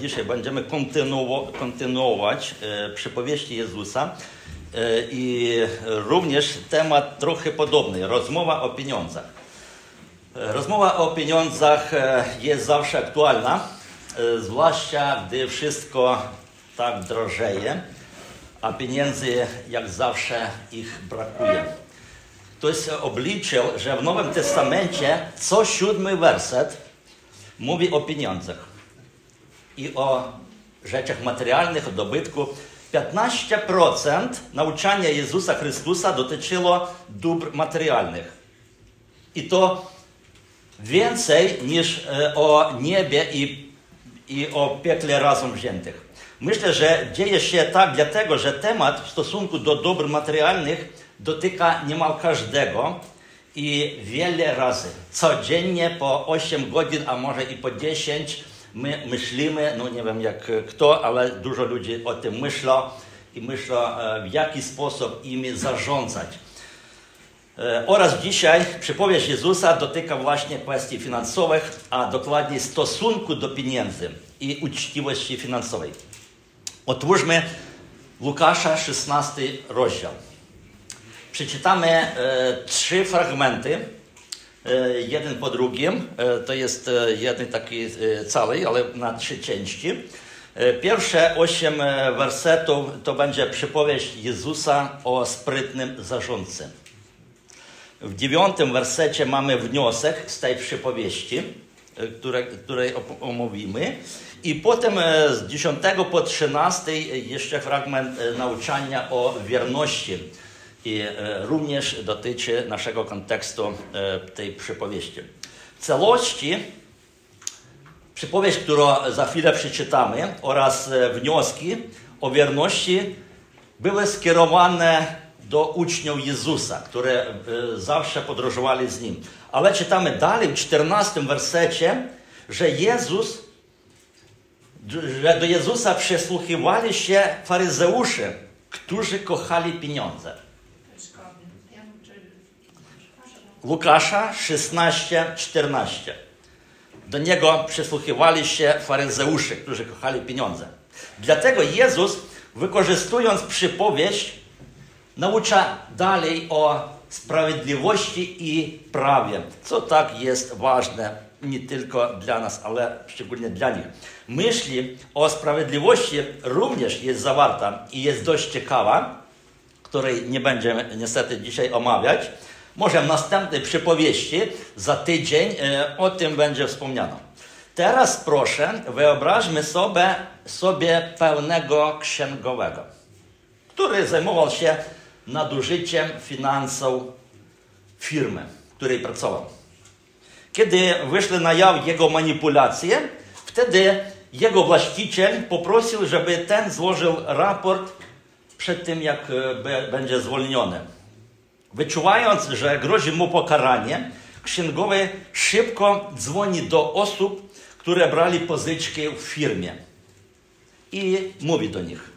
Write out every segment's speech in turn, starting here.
Dzisiaj będziemy kontynuo- kontynuować e, przypowieści Jezusa e, i również temat trochę podobny, rozmowa o pieniądzach. E, Rozmowa o pieniądzach e, jest zawsze aktualna, e, zwłaszcza gdy wszystko tak drożeje, a pieniędzy jak zawsze ich brakuje. Ktoś obliczył, że w Nowym Testamencie co siódmy werset mówi o pieniądzach i o rzeczach materialnych, o dobytku. 15% nauczania Jezusa Chrystusa dotyczyło dóbr materialnych. I to więcej niż e, o niebie i, i o piekle razem wziętych. Myślę, że dzieje się tak dlatego, że temat w stosunku do dóbr materialnych dotyka niemal każdego i wiele razy. Codziennie po 8 godzin, a może i po 10 my myślimy, no nie wiem jak kto, ale dużo ludzi o tym myślą i myślą, e, w jaki sposób imi zarządzać. E, Oraz dzisiaj przypowieść Jezusa dotyka właśnie kwestii finansowych, a dokładniej stosunku do pieniędzy i uczciwości finansowej. Otwórzmy Łukasza 16 rozdział. Przeczytamy e, trzy fragmenty, e, jeden po drugim. E, to jest e, jeden taki e, cały, ale na trzy części. E, Pierwsze osiem e, wersetów to będzie przypowieść Jezusa o sprytnym zarządcy. W dziewiątym wersecie mamy wniosek z tej przypowieści, e, które, której op- omówimy. I potem e, z 10 po 13 jeszcze fragment e, nauczania o wierności. I e, również dotyczy naszego kontekstu e, tej przypowieści. W całości przypowieść, którą za chwilę przeczytamy oraz e, wnioski o wierności były skierowane do uczniów Jezusa, które zawsze podróżowali z Nim. Ale czytamy dalej w 14 wersecie, że Jezus, że do Jezusa przysłuchiwali się faryzeusze, którzy kochali pieniądze. Łukasza 16, 14. Do niego przysłuchiwali się faryzeusze, którzy kochali pieniądze. Dlatego Jezus, wykorzystując przypowieść, naucza dalej o sprawiedliwości i prawie, co tak jest ważne nie tylko dla nas, ale szczególnie dla nich. Myśli o sprawiedliwości również jest zawarta i jest dość ciekawa, której nie będziemy niestety dzisiaj omawiać. Może w następnej przypowieści za tydzień e, o tym będzie wspomniano. Teraz proszę, wyobraźmy sobie, sobie pełnego księgowego, który zajmował się nadużyciem finansów firmy, w której pracował. Kiedy wyszły na jaw jego manipulacje, wtedy jego właściciel poprosił, żeby ten złożył raport przed tym, jak e, będzie zwolniony. Wyczuwając, że grozi mu pokaranie, księgowy szybko dzwoni do osób, które brali pożyczki w firmie i mówi do nich: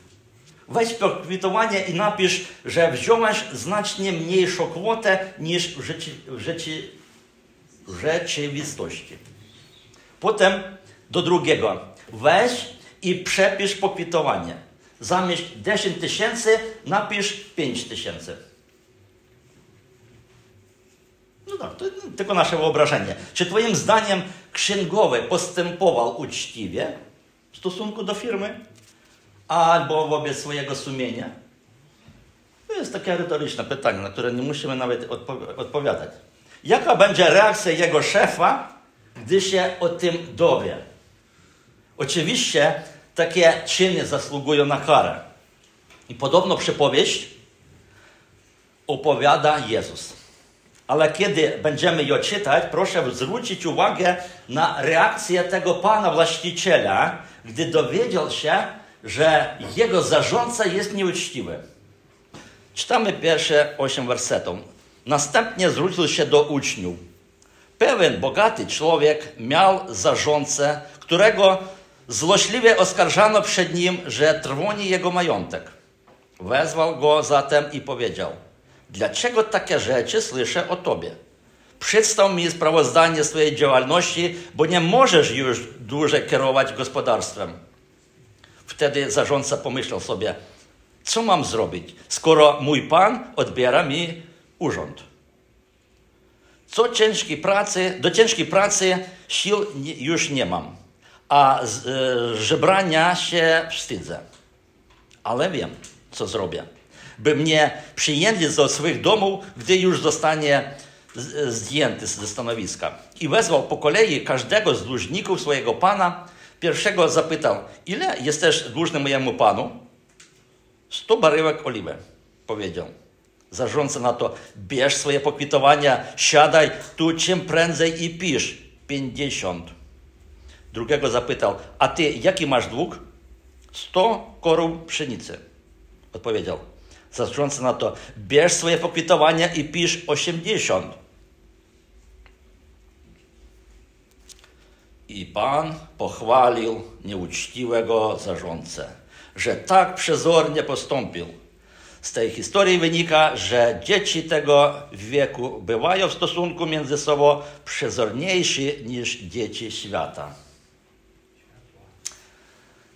Weź pokwitowanie i napisz, że wziąłeś znacznie mniejszą kwotę niż w, rzeczy, w, rzeczy, rzeczywistości. Potem do drugiego: weź i przepisz pokwitowanie. Zamiast 10 tysięcy napisz 5 tysięcy. No tak, to tylko nasze wyobrażenie. Czy Twoim zdaniem księgowy postępował uczciwie w stosunku do firmy albo wobec swojego sumienia? To jest takie retoryczne pytanie, na które nie musimy nawet odpo- odpowiadać. Jaka będzie reakcja jego szefa, gdy się o tym dowie? Oczywiście takie czyny zasługują na karę. I podobno przypowieść opowiada Jezus. Ale kiedy będziemy ją czytać, proszę zwrócić uwagę na reakcję tego pana właściciela, gdy dowiedział się, że jego zarządca jest nieuczciwy. Czytamy pierwsze osiem wersetów. Następnie zwrócił się do uczniów. Pewien bogaty człowiek miał zarządcę, którego złośliwie oskarżano przed nim, że trwoni jego majątek. Wezwał go zatem i powiedział: Dlaczego takie rzeczy słyszę o tobie? Przedstaw mi sprawozdanie swojej działalności, bo nie możesz już dłużej kierować gospodarstwem. wtedy zarządca pomyślał sobie, co mam zrobić, skoro mój pan odbiera mi urząd. Co ciężkiej pracy, do ciężkiej pracy sił już nie mam, a z e, żebrania się wstydzę. Ale wiem, co zrobię. By mnie przyjęli do swoich domów, gdy już zostanie zdjęty ze stanowiska. I wezwał po kolei każdego z dłużników swojego pana. Pierwszego zapytał, ile jesteś dłużny mojemu panu? Sto baryłek oliwy, powiedział. Zarządca na to, bierz swoje pokwitowania, siadaj tu czym prędzej i pisz. Pięćdziesiąt. Drugiego zapytał, a ty jaki masz dług? Sto korów pszenicy. Odpowiedział. Zarządca na to, bierz swoje pokwitowania i pisz osiemdziesiąt. I Pan pochwalił nieuczciwego zarządcę, że tak przezornie postąpił. Z tej historii wynika, że dzieci tego wieku bywają w stosunku między sobą przezorniejsi niż dzieci świata.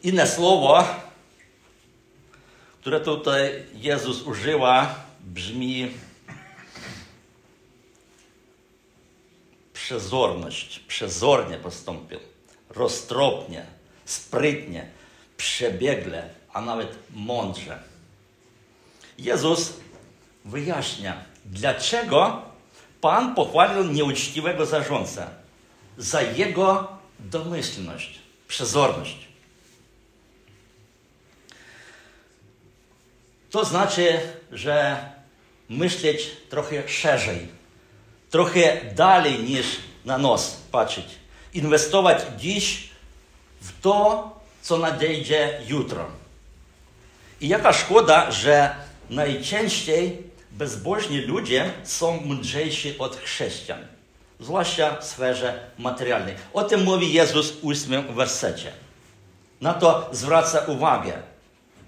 Inne słowo, które tutaj Jezus użyła, brzmi przezorność, przezornie postąpił, roztropnie, sprytnie, przebiegle, a nawet mądrze. Jezus wyjaśnia, dlaczego Pan pochwalił nieuczciwego zarządcę za jego domyślność, przezorność. To znaczy, że myśleć trochę szerzej, trochę dalej niż na nos patrzeć. Inwestować dziś w to, co nadejdzie jutro. I jaka szkoda, że najczęściej bezbożni ludzie są mądrzejsi od chrześcijan, zwłaszcza w sferze materialnej. O tym mówi Jezus w ósmym wersecie. Na to zwraca uwagę,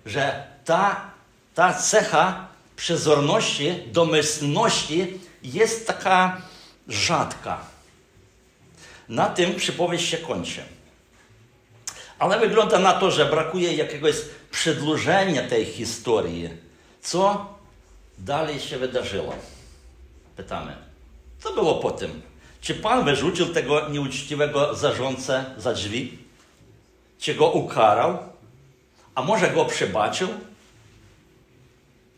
że ta, ta cecha przezorności, domyślności jest taka rzadka. Na tym przypowieść się kończy. Ale wygląda na to, że brakuje jakiegoś przedłużenia tej historii. Co dalej się wydarzyło? Pytamy. Co było po tym? Czy Pan wyrzucił tego nieuczciwego zarządcę za drzwi? Czy go ukarał? A może go przebaczył?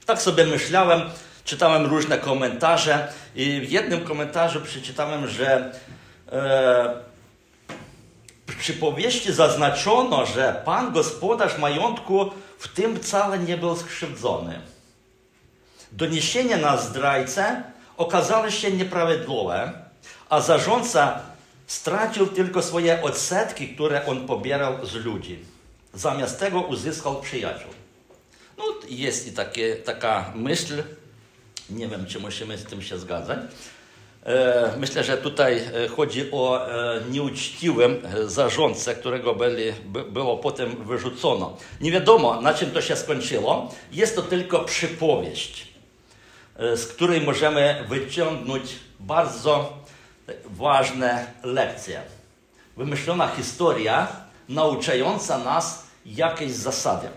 Tak sobie myślałem, czytałem różne komentarze i w jednym komentarzu przeczytałem, że e, w przypowieści zaznaczono, że pan gospodarz majątku w tym wcale nie był skrzywdzony. Doniesienia na zdrajcę okazały się nieprawidłowe, a zarządca stracił tylko swoje odsetki, które on pobierał z ludzi. Zamiast tego uzyskał przyjaciół. No, jest i takie, taka myśl, nie wiem, czy musimy z tym się zgadzać. E, myślę, że tutaj e, chodzi o e, nieuczciwym zarządcę, którego byli, było potem wyrzucono. Nie wiadomo, na czym to się skończyło. Jest to tylko przypowieść, z której możemy wyciągnąć bardzo ważne lekcje. Wymyślona historia nauczająca nas jakiejś zasady.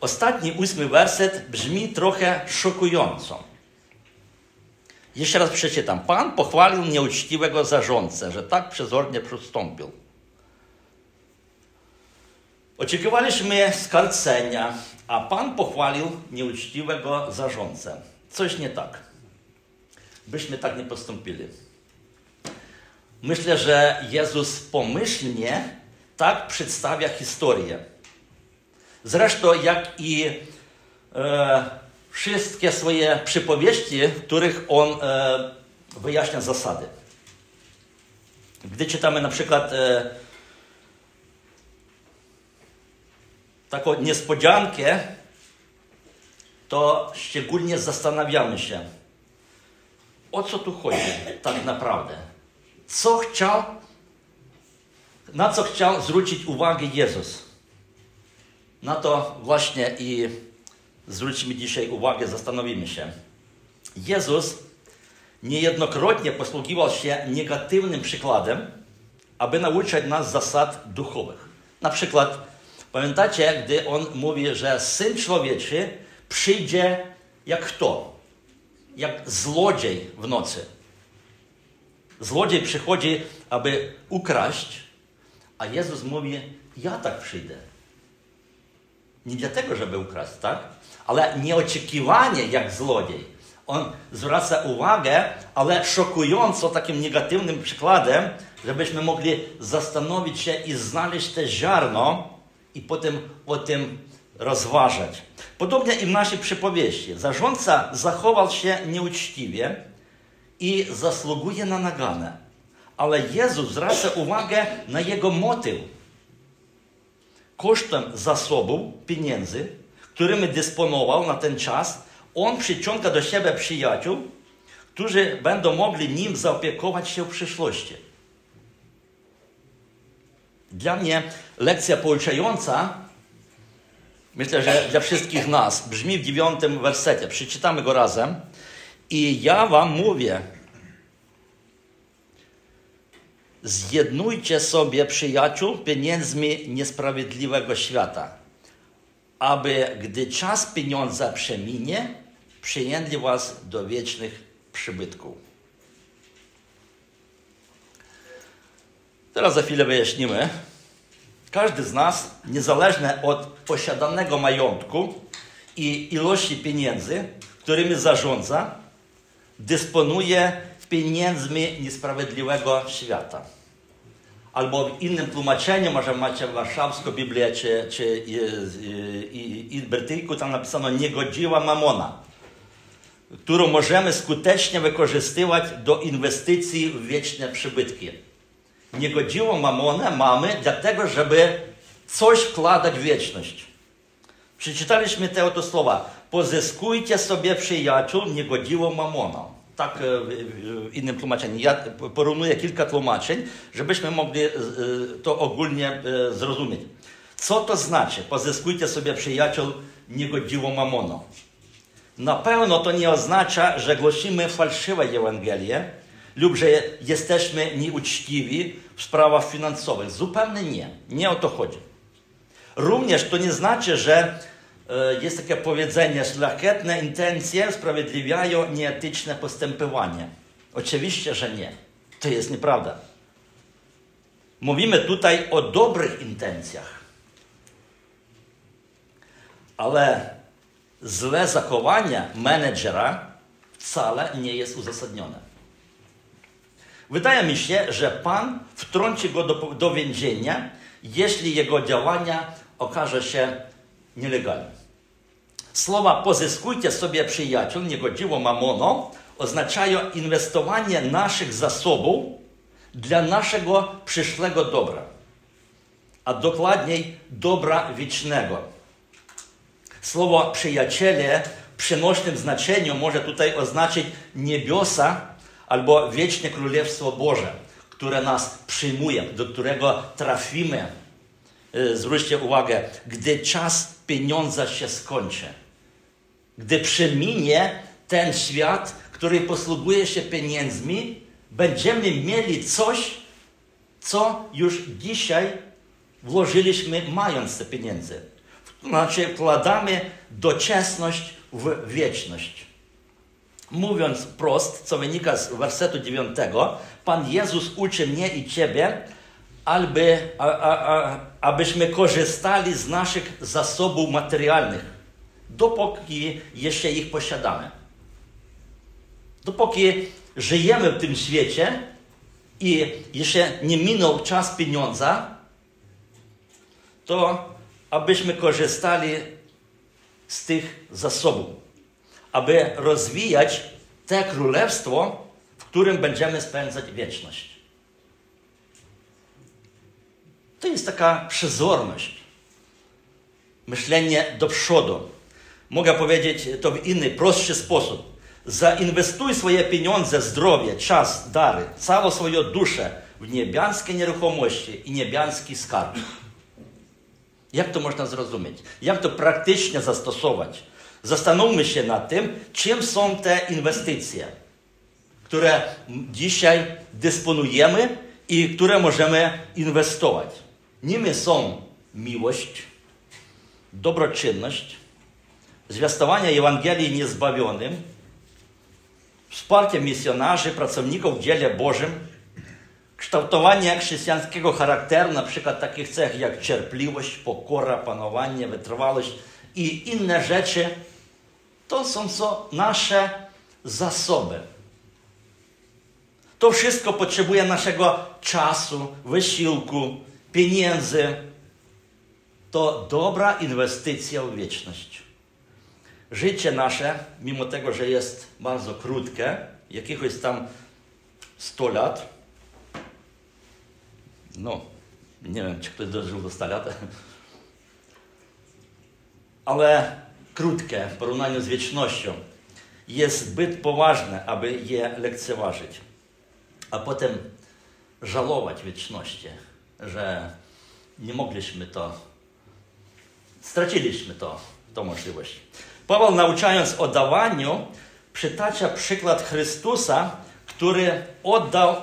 Ostatni ósmy werset brzmi trochę szokująco. Jeszcze raz przeczytam. Pan pochwalił nieuczciwego zarządcę, że tak przezornie przystąpił. Oczekiwaliśmy skarcenia, a Pan pochwalił nieuczciwego zarządcę. Coś nie tak. Byśmy tak nie postąpili. Myślę, że Jezus pomyślnie tak przedstawia historię. Zresztą, jak i e, wszystkie swoje przypowieści, w których on e, wyjaśnia zasady. Gdy czytamy na przykład e, taką niespodziankę, to szczególnie zastanawiamy się, o co tu chodzi tak naprawdę. Co chciał, na co chciał zwrócić uwagę Jezus. Na to właśnie i zwróćmy dzisiaj uwagę, zastanowimy się. Jezus niejednokrotnie posługiwał się negatywnym przykładem, aby nauczać nas zasad duchowych. Na przykład Pamiętacie, gdy on mówi, że syn człowieczy przyjdzie jak kto? Jak złodziej w nocy. Złodziej przychodzi, aby ukraść, a Jezus mówi: Ja tak przyjdę. Nie dlatego, żeby ukraść, tak? Ale nieoczekiwanie jak złodziej. On zwraca uwagę, ale szokująco takim negatywnym przykładem, żebyśmy mogli zastanowić się i znaleźć te ziarno i potem o tym rozważać. Podobnie i w naszej przypowieści. Zarządca zachował się nieuczciwie i zasługuje na naganę. Ale Jezus zwraca uwagę na jego motyw. Kosztem zasobów, pieniędzy, którymi dysponował na ten czas, on przyciąga do siebie przyjaciół, którzy będą mogli nim zaopiekować się w przyszłości. Dla mnie lekcja pouczająca, myślę, że dla wszystkich nas, brzmi w dziewiątym wersecie. Przeczytamy go razem. I ja wam mówię, zjednujcie sobie przyjaciół pieniędzmi niesprawiedliwego świata, aby gdy czas pieniądza przeminie, przyjęli was do wiecznych przybytków. Teraz za chwilę wyjaśnimy. Każdy z nas, niezależnie od posiadanego majątku i ilości pieniędzy, którymi zarządza, dysponuje pieniędzmi niesprawiedliwego świata. Albo w innym tłumaczeniu, może macie warszawską Biblię czy, czy i, i, i Brytyjku, tam napisano niegodziwa mamona, którą możemy skutecznie wykorzystywać do inwestycji w wieczne przybytki. Niegodziwą mamonę mamy dlatego, żeby coś wkładać w wieczność. Przeczytaliśmy te oto słowa. Pozyskujcie sobie przyjaciół niegodziwą mamoną. Tak w innym tłumaczeniu. Ja porównuję kilka tłumaczeń, żebyśmy mogli to ogólnie zrozumieć. Co to znaczy? Pozyskujcie sobie przyjaciół niegodziwą mamoną. Na pewno to nie oznacza, że głosimy fałszywe Ewangelię lub że jesteśmy nieuczciwi w sprawach finansowych. Zupełnie nie. Nie o to chodzi. Również to nie znaczy, że jest takie powiedzenie, szlachetne intencje usprawiedliwiają nieetyczne postępowanie. Oczywiście, że nie. To jest nieprawda. Mówimy tutaj o dobrych intencjach. Ale złe zachowanie menedżera wcale nie jest uzasadnione. Wydaje mi się, że Pan wtrąci go do, do więzienia, jeśli jego działania okaże się nielegalne. Słowa pozyskujcie sobie przyjaciół, niegodziło mamono, oznaczają inwestowanie naszych zasobów dla naszego przyszłego dobra, a dokładniej dobra wiecznego. Słowo przyjaciele w przenośnym znaczeniu może tutaj oznaczyć niebiosa albo wieczne Królestwo Boże, które nas przyjmuje, do którego trafimy. Zwróćcie uwagę, gdy czas pieniądza się skończy, gdy przeminie ten świat, który posługuje się pieniędzmi, będziemy mieli coś, co już dzisiaj włożyliśmy, mając te pieniądze. Znaczy, wkładamy doczesność w wieczność. Mówiąc prost, co wynika z wersetu 9, Pan Jezus uczy mnie i Ciebie, aby, a, a, a, abyśmy korzystali z naszych zasobów materialnych, dopóki jeszcze ich posiadamy. Dopóki żyjemy w tym świecie i jeszcze nie minął czas pieniądza, to abyśmy korzystali z tych zasobów, aby rozwijać te królestwo, w którym będziemy spędzać wieczność. To jest taka przezorność, myślenie do przodu. Mogę powiedzieć to w inny, prostszy sposób. Zainwestuj swoje pieniądze, zdrowie, czas, dary, całą swoją duszę w niebiańskie nieruchomości i niebiański skarb. Jak to można zrozumieć? Jak to praktycznie zastosować? Zastanówmy się nad tym, czym są te inwestycje, które dzisiaj dysponujemy i które możemy inwestować. Nimi są miłość, dobroczynność, zwiastowanie Ewangelii niezbawionym, wsparcie misjonarzy, pracowników w dziele Bożym, kształtowanie chrześcijańskiego charakteru, na przykład takich cech jak cierpliwość, pokora, panowanie, wytrwałość i inne rzeczy, to są co nasze zasoby. To wszystko potrzebuje naszego czasu, wysiłku, pieniędzy. To dobra inwestycja w wieczność. Życie nasze, mimo tego, że jest bardzo krótkie, jakiegoś tam 100 lat, no, nie wiem, czy ktoś dożył do 100 lat, ale krótkie w porównaniu z wiecznością jest zbyt poważne, aby je lekceważyć, a potem żałować wieczności, że nie mogliśmy to, straciliśmy to, tą możliwość. Paweł nauczając o dawaniu, przytacza przykład Chrystusa, który oddał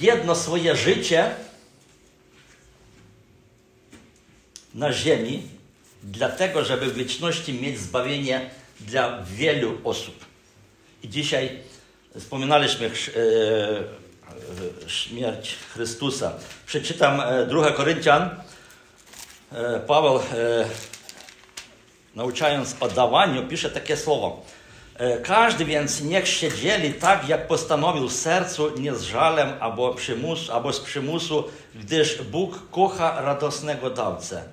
jedno swoje życie na ziemi, dlatego, żeby w wieczności mieć zbawienie dla wielu osób. I dzisiaj wspominaliśmy śmierć Chrystusa. Przeczytam 2 Koryntian. Paweł, nauczając o dawaniu, pisze takie słowo. Każdy więc niech się dzieli tak, jak postanowił w sercu, nie z żalem albo, przymus, albo z przymusu, gdyż Bóg kocha radosnego dawcę.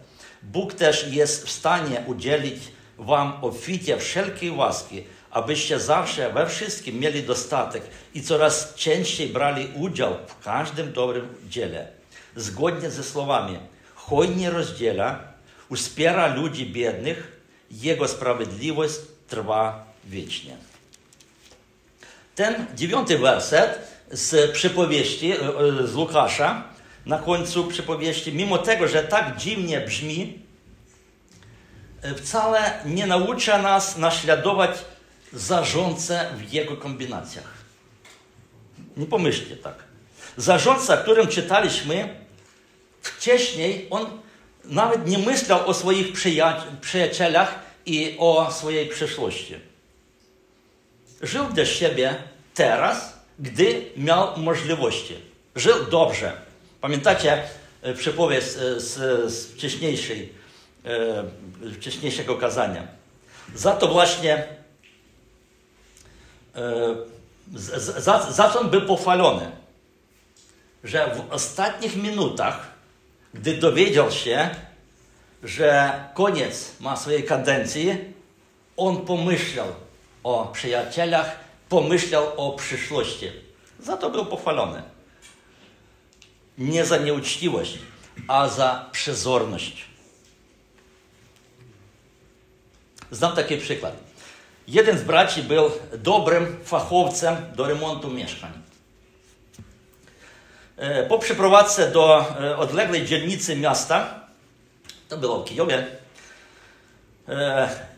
Bóg też jest w stanie udzielić wam obficie wszelkiej łaski, abyście zawsze we wszystkim mieli dostatek i coraz częściej brali udział w każdym dobrym dziele. Zgodnie ze słowami, hojnie rozdziela, uspiera ludzi biednych, Jego sprawiedliwość trwa wiecznie. Ten dziewiąty werset z przypowieści, z Łukasza, na końcu przypowieści, mimo tego, że tak dziwnie brzmi, wcale nie naucza nas naśladować zarządcę w jego kombinacjach. Nie pomyślcie tak. Zarządca, którym czytaliśmy wcześniej, on nawet nie myślał o swoich przyjacielach i o swojej przyszłości. Żył dla siebie teraz, gdy miał możliwości. Żył dobrze. Pamiętacie przypowieść z, z e, wcześniejszego kazania. Za to właśnie za, za co on był pochwalony? Że w ostatnich minutach, gdy dowiedział się, że koniec ma swojej kadencji, on pomyślał o przyjacielach, pomyślał o przyszłości. Za to był pochwalony. Nie za nieuczciwość, a za przezorność. Znam taki przykład. Jeden z braci był dobrym fachowcem do remontu mieszkań. Po przeprowadzce do odległej dzielnicy miasta, to było w Kijowie,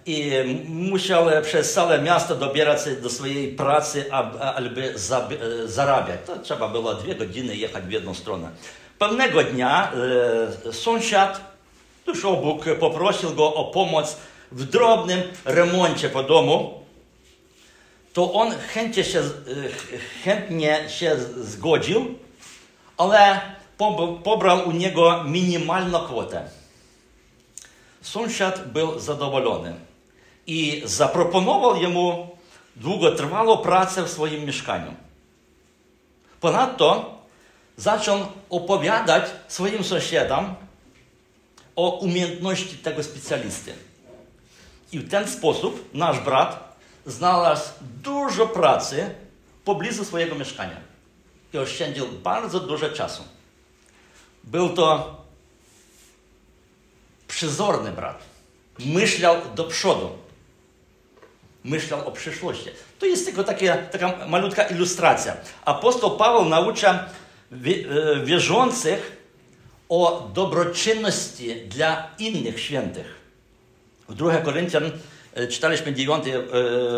i musiał przez całe miasto dobierać się do swojej pracy, aby zarabiać. To trzeba było dwie godziny jechać w jedną stronę. Pewnego dnia sąsiad tuż obok poprosił go o pomoc w drobnym remoncie po domu, to on chętnie się, chętnie się zgodził, ale pobrał u niego minimalną kwotę. Sąsiad był zadowolony i zaproponował jemu długotrwałą pracę w swoim mieszkaniu. Ponadto zaczął opowiadać swoim sąsiadom o umiejętności tego specjalisty. I w ten sposób nasz brat znalazł dużo pracy pobliżu swojego mieszkania i oszczędził bardzo dużo czasu. Był to przyzorny brat. Myślał do przodu. Myślał o przyszłości. To jest tylko takie, taka malutka ilustracja. Apostoł Paweł naucza wierzących o dobroczynności dla innych świętych. W 2 Koryntian czytaliśmy 9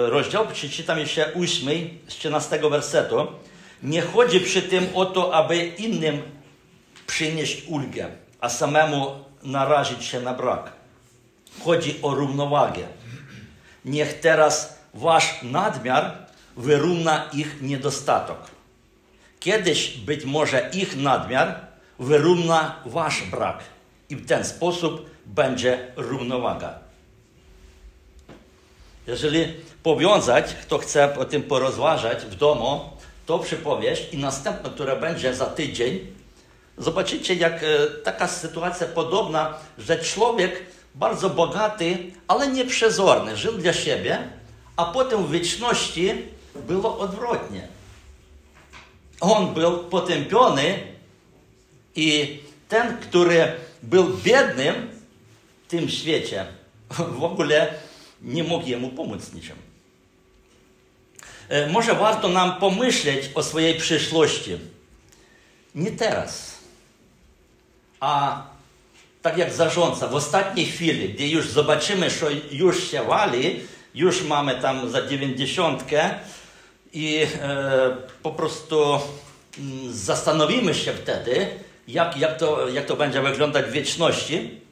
rozdział, przeczytam jeszcze 8 z 13 wersetu. Nie chodzi przy tym o to, aby innym przynieść ulgę, a samemu narazić się na brak. Chodzi o równowagę. Niech teraz wasz nadmiar wyrówna ich niedostatek. Kiedyś być może ich nadmiar wyrówna wasz brak i w ten sposób będzie równowaga. Jeżeli powiązać, kto chce o tym porozważać w domu, to przypowieść i następna, która będzie za tydzień, zobaczycie, jak e, taka sytuacja podobna, że człowiek bardzo bogaty, ale nieprzezorny, żył dla siebie, a potem w wieczności było odwrotnie. On był potępiony i ten, który był biednym w tym świecie, w ogóle nie mógł jemu pomóc niczym. E, może warto nam pomyśleć o swojej przyszłości. Nie teraz, a tak jak zarządca, w ostatniej chwili, gdy już zobaczymy, że już się wali, już mamy tam za dziewięćdziesiątkę i e, po prostu mm, zastanowimy się wtedy, jak, jak, to, jak to będzie wyglądać w wieczności,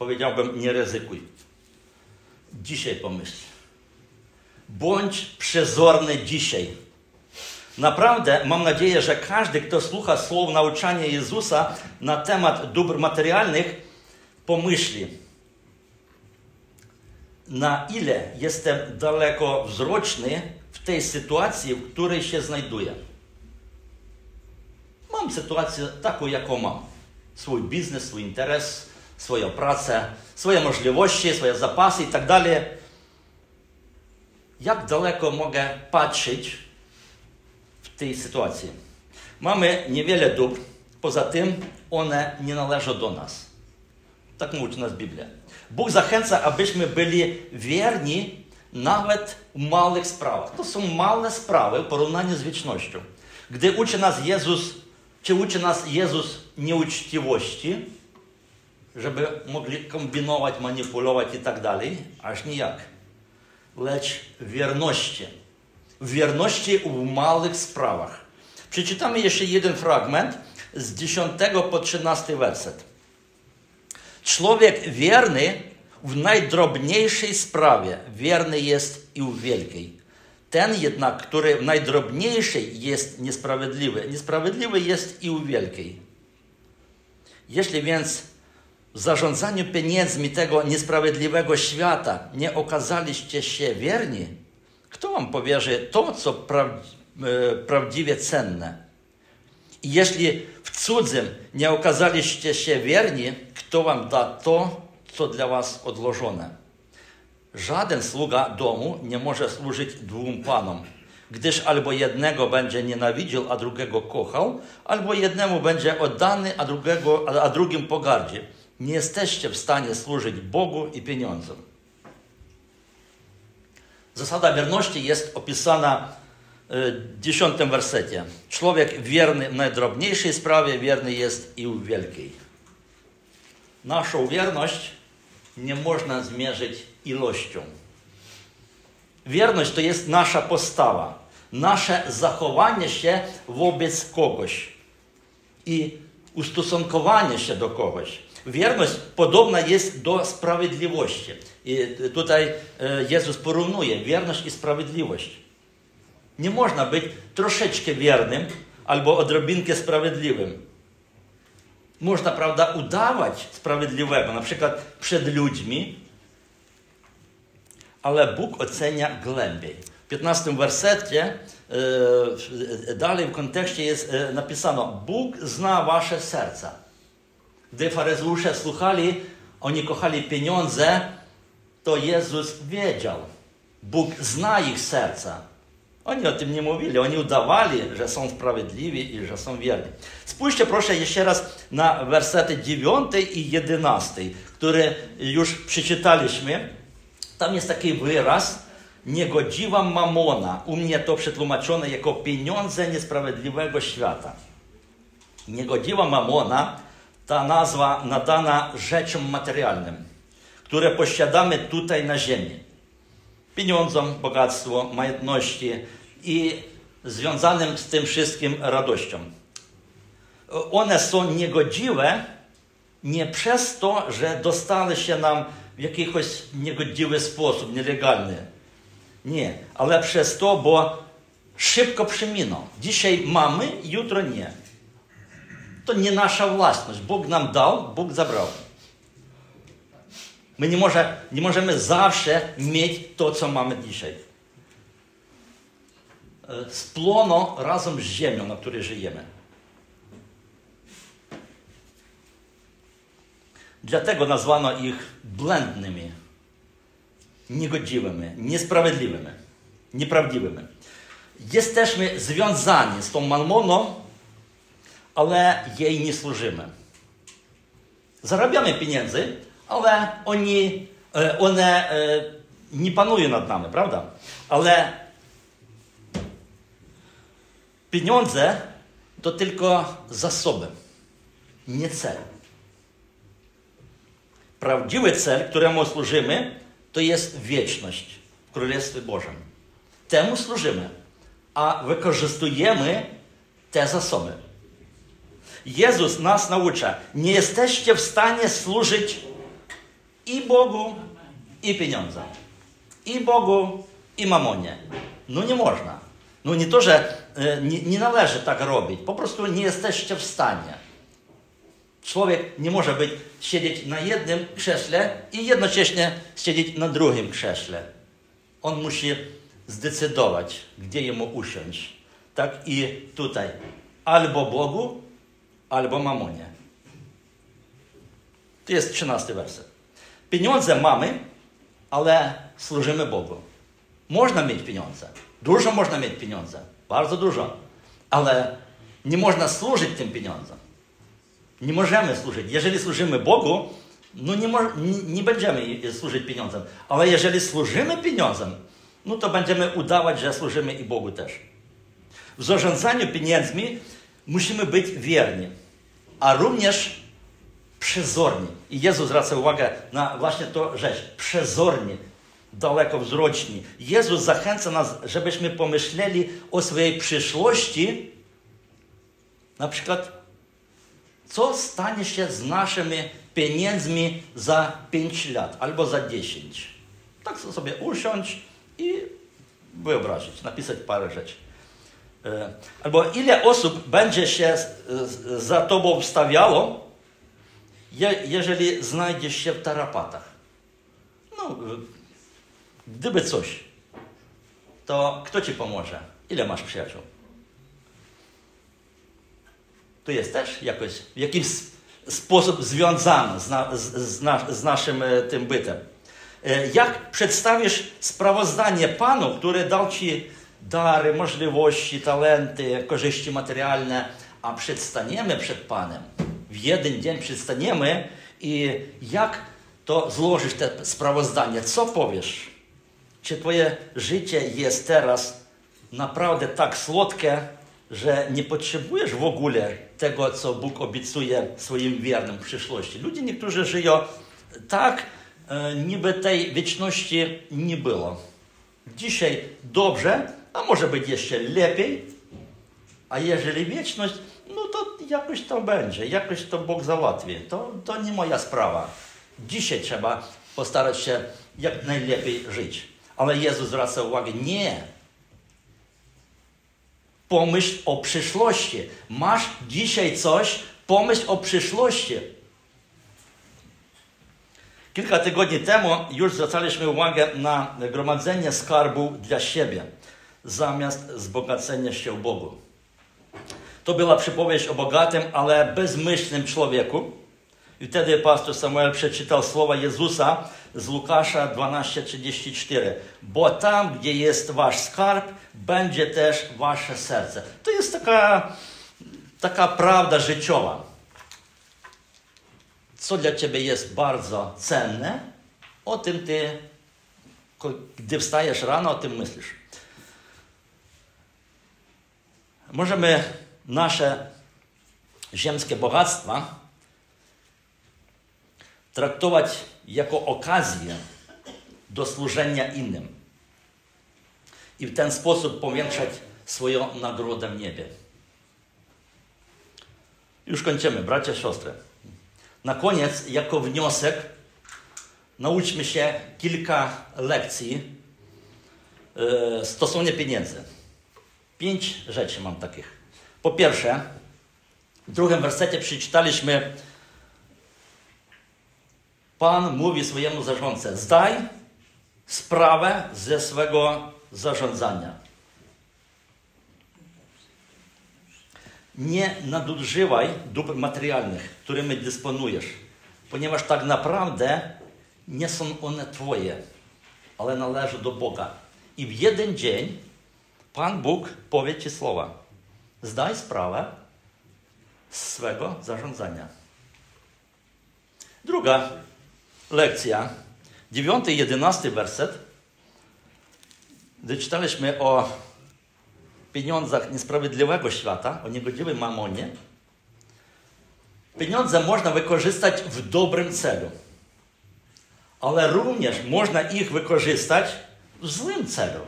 powiedziałbym, nie ryzykuj. Dzisiaj pomyśl. Bądź przezorny dzisiaj. Naprawdę mam nadzieję, że każdy, kto słucha słów nauczania Jezusa na temat dóbr materialnych, pomyśli, na ile jestem daleko wzroczny w tej sytuacji, w której się znajduję. Mam sytuację taką, jaką mam. Swój biznes, swój interes, swoją pracę, swoje możliwości, swoje zapasy i tak dalej. Jak daleko mogę patrzeć w tej sytuacji? Mamy niewiele dóbr, poza tym one nie należą do nas. Tak mówi nas Biblia. Bóg zachęca, abyśmy byli wierni nawet w małych sprawach. To są małe sprawy w porównaniu z wiecznością. Gdy uczy nas Jezus, czy uczy nas Jezus nieuczciwości, żeby mogli kombinować, manipulować i tak dalej, aż nijak. Lecz wierności. Wierności w małych sprawach. Przeczytamy jeszcze jeden fragment z 10 po 13 werset. Człowiek wierny w najdrobniejszej sprawie wierny jest i w wielkiej. Ten jednak, który w najdrobniejszej jest niesprawiedliwy, niesprawiedliwy jest i w wielkiej. Jeśli więc zarządzaniu pieniędzmi tego niesprawiedliwego świata nie okazaliście się wierni, kto wam powierzy to, co e, prawdziwie cenne? I jeśli w cudzym nie okazaliście się wierni, kto wam da to, co dla was odłożone? Żaden sługa domu nie może służyć dwóm panom, gdyż albo jednego będzie nienawidził, a drugiego kochał, albo jednemu będzie oddany, a, drugiego, a drugim pogardzi. Nie jesteście w stanie służyć Bogu i pieniądzom. Zasada wierności jest opisana w dziesiątym wersecie. Człowiek wierny w najdrobniejszej sprawie, wierny jest i w wielkiej. Naszą wierność nie można zmierzyć ilością. Wierność to jest nasza postawa, nasze zachowanie się wobec kogoś i ustosunkowanie się do kogoś. Wierność podobna jest do sprawiedliwości. I tutaj e, Jezus porównuje wierność i sprawiedliwość. Nie można być troszeczkę wiernym albo odrobinkę sprawiedliwym. Można, prawda, udawać sprawiedliwego, na przykład przed ludźmi, ale Bóg ocenia głębiej. W 15 wersecie e, dalej w kontekście jest e, napisano: Bóg zna wasze serca. Gdy faryzeusze słuchali, oni kochali pieniądze, to Jezus wiedział. Bóg zna ich serca. Oni o tym nie mówili, oni udawali, że są sprawiedliwi i że są wierni. Spójrzcie proszę jeszcze raz na wersety 9 i 11, które już przeczytaliśmy. Tam jest taki wyraz, niegodziwa mamona. U mnie to przetłumaczone jako pieniądze niesprawiedliwego świata. Niegodziwa mamona ta nazwa nadana rzeczom materialnym, które posiadamy tutaj na ziemi. Pieniądzom, bogactwo, majątności i związanym z tym wszystkim radością. One są niegodziwe nie przez to, że dostali się nam w jakiś niegodziwy sposób, nielegalny. Nie, ale przez to, bo szybko przeminą. Dzisiaj mamy, jutro nie. To nie nasza własność. Bóg nam dał, Bóg zabrał. My nie, może, nie możemy zawsze mieć to, co mamy dzisiaj. Spłono razem z ziemią, na której żyjemy. Dlatego nazwano ich błędnymi, niegodziwymi, niesprawiedliwymi, nieprawdziwymi. Jesteśmy związani z tą mammoną, ale jej nie służymy. Zarabiamy pieniądze, ale oni, one nie panują nad nami, prawda? Ale pieniądze to tylko zasoby, nie cel. Prawdziwy cel, któremu służymy, to jest wieczność w Królestwie Bożym. Temu służymy, a wykorzystujemy te zasoby. Jezus nas naucza, nie jesteście w stanie służyć i Bogu, i pieniądzom. I Bogu, i mamonie. No nie można. No nie to, że nie, nie należy tak robić, po prostu nie jesteście w stanie. Człowiek nie może być, siedzieć na jednym krześle i jednocześnie siedzieć na drugim krześle. On musi zdecydować, gdzie jemu usiąść. Tak i tutaj. Albo Bogu, albo mamonie. To jest trzynasty werset. Pieniądze mamy, ale służymy Bogu. Można mieć pieniądze. Dużo można mieć pieniądze. Bardzo dużo. Ale nie można służyć tym pieniądzom. Nie możemy służyć. Jeżeli służymy Bogu, no nie, nie, nie będziemy służyć pieniądzom. Ale jeżeli służymy pieniądzom, no to będziemy udawać, że służymy i Bogu też. W zarządzaniu pieniędzmi musimy być wierni, a również przezorni. I Jezus zwraca uwagę na właśnie to rzecz. Przezorni, dalekowzroczni. Jezus zachęca nas, żebyśmy pomyśleli o swojej przyszłości, na przykład co stanie się z naszymi pieniędzmi za 5 lat albo za 10. Tak sobie usiąść i wyobrazić, napisać parę rzeczy. E, albo ile osób będzie się za tobą wstawiało, jeżeli znajdziesz się w tarapatach. No, gdyby coś, to kto ci pomoże? Ile masz przyjaciół? to jest też jakoś w jakiś sposób związany z, na, z, z, na, z naszym e, tym bytem. E, jak przedstawisz sprawozdanie Panu, który dał Ci dary, możliwości, talenty, korzyści materialne, a przedstaniemy przed Panem, w jeden dzień przedstaniemy i jak to złożysz te sprawozdanie, co powiesz? Czy Twoje życie jest teraz naprawdę tak słodkie, że nie potrzebujesz w ogóle tego, co Bóg obiecuje swoim wiernym w przyszłości. Ludzie niektórzy żyją tak, e, niby tej wieczności nie było. Dzisiaj dobrze, a może być jeszcze lepiej, a jeżeli wieczność, no to jakoś to będzie, jakoś to Bóg załatwi. To, to nie moja sprawa. Dzisiaj trzeba postarać się jak najlepiej żyć. Ale Jezus zwraca uwagę, nie, Pomyśl o przyszłości. Masz dzisiaj coś, pomyśl o przyszłości. Kilka tygodni temu już zwracaliśmy uwagę na gromadzenie skarbu dla siebie, zamiast wzbogacenia się Bogu. To była przypowieść o bogatym, ale bezmyślnym człowieku. I wtedy pastor Samuel przeczytał słowa Jezusa z Łukasza 12:34. Bo tam, gdzie jest wasz skarb, będzie też wasze serce. To jest taka, taka prawda życiowa. Co dla ciebie jest bardzo cenne, o tym ty, gdy wstajesz rano, o tym myślisz. Możemy nasze ziemskie bogactwa traktować jako okazję do służenia innym i w ten sposób powiększać swoją nagrodę w niebie. Już kończymy, bracia, siostry. Na koniec, jako wniosek, nauczmy się kilka lekcji e, stosownie pieniędzy. Pięć rzeczy mam takich. Po pierwsze, w drugim wersecie przeczytaliśmy Pan mówi swojemu zarządcy: Zdaj sprawę ze swego zarządzania. Nie nadużywaj dóbr materialnych, którymi dysponujesz, ponieważ tak naprawdę nie są one Twoje, ale należą do Boga. I w jeden dzień Pan Bóg powie Ci słowa. Zdaj sprawę z swego zarządzania. Druga lekcja, 9 i 11 werset, gdy czytaliśmy o pieniądzach niesprawiedliwego świata, o niegodziwym mamonie, pieniądze można wykorzystać w dobrym celu, ale również można ich wykorzystać w złym celu.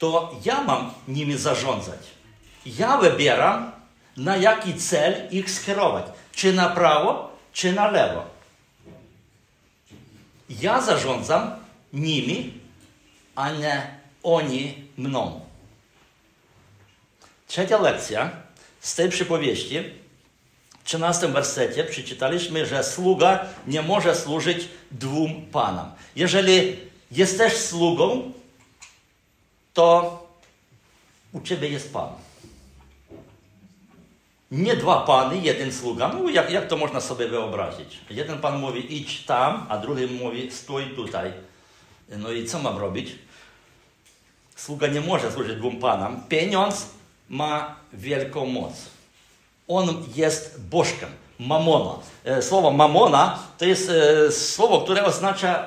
To ja mam nimi zarządzać. Ja wybieram, na jaki cel ich skierować. Czy na prawo, czy na lewo. Ja zarządzam nimi, a nie oni mną. Trzecia lekcja z tej przypowieści, w 13 wersecie przeczytaliśmy, że sługa nie może służyć dwóm panom. Jeżeli jesteś sługą, to u ciebie jest pan. Nie dwa pany, jeden sługa. No jak, jak to można sobie wyobrazić? Jeden pan mówi idź tam, a drugi mówi stój tutaj. No i co mam robić? Sługa nie może służyć dwóm panom. Pieniądz ma wielką moc. On jest bożkiem, mamona. E, słowo mamona to jest e, słowo, które oznacza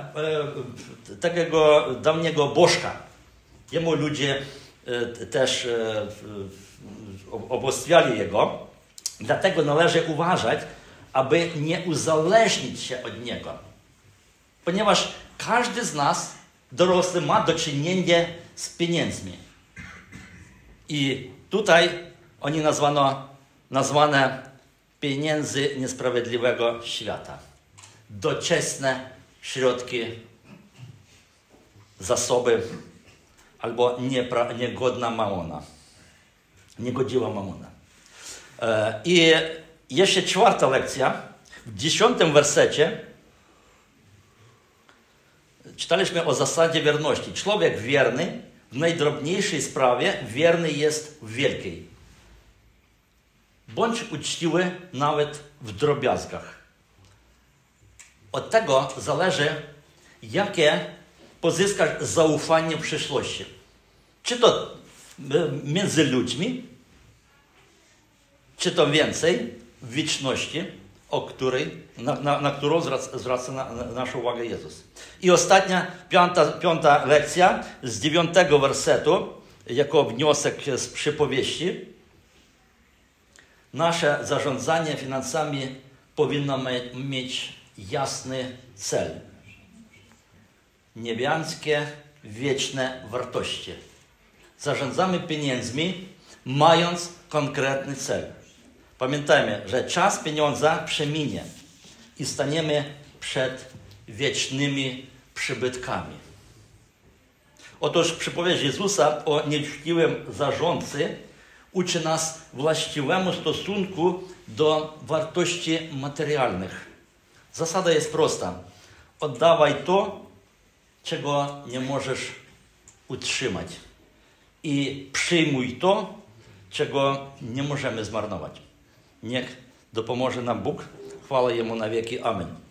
e, takiego dawniego bożka. Jemu ludzie też obostwiali jego. Dlatego należy uważać, aby nie uzależnić się od niego. Ponieważ każdy z nas, dorosły, ma do czynienia z pieniędzmi. I tutaj oni nazwano, nazwane pieniędzy niesprawiedliwego świata. Doczesne środki, zasoby albo niepra, niegodna mamona. Niegodziwa mamona. E, I jeszcze czwarta lekcja. W dziesiątym wersecie czytaliśmy o zasadzie wierności. Człowiek wierny w najdrobniejszej sprawie wierny jest w wielkiej. Bądź uczciwy nawet w drobiazgach. Od tego zależy, jakie pozyskasz zaufanie w przyszłości. Czy to między ludźmi, czy to więcej w wieczności, o której, na, na, na którą zwraca, zwraca na, na naszą uwagę Jezus. I ostatnia, piąta, piąta lekcja z dziewiątego wersetu, jako wniosek z przypowieści. Nasze zarządzanie finansami powinno mieć jasny cel. Niebiańskie, wieczne wartości. Zarządzamy pieniędzmi, mając konkretny cel. Pamiętajmy, że czas pieniądza przeminie i staniemy przed wiecznymi przybytkami. Otóż przypowieść Jezusa o nieuczciwym zarządcy uczy nas właściwemu stosunku do wartości materialnych. Zasada jest prosta. Oddawaj to, czego nie możesz utrzymać. I przyjmuj to, czego nie możemy zmarnować. Niech dopomoże nam Bóg. Chwała Jemu na wieki. Amen.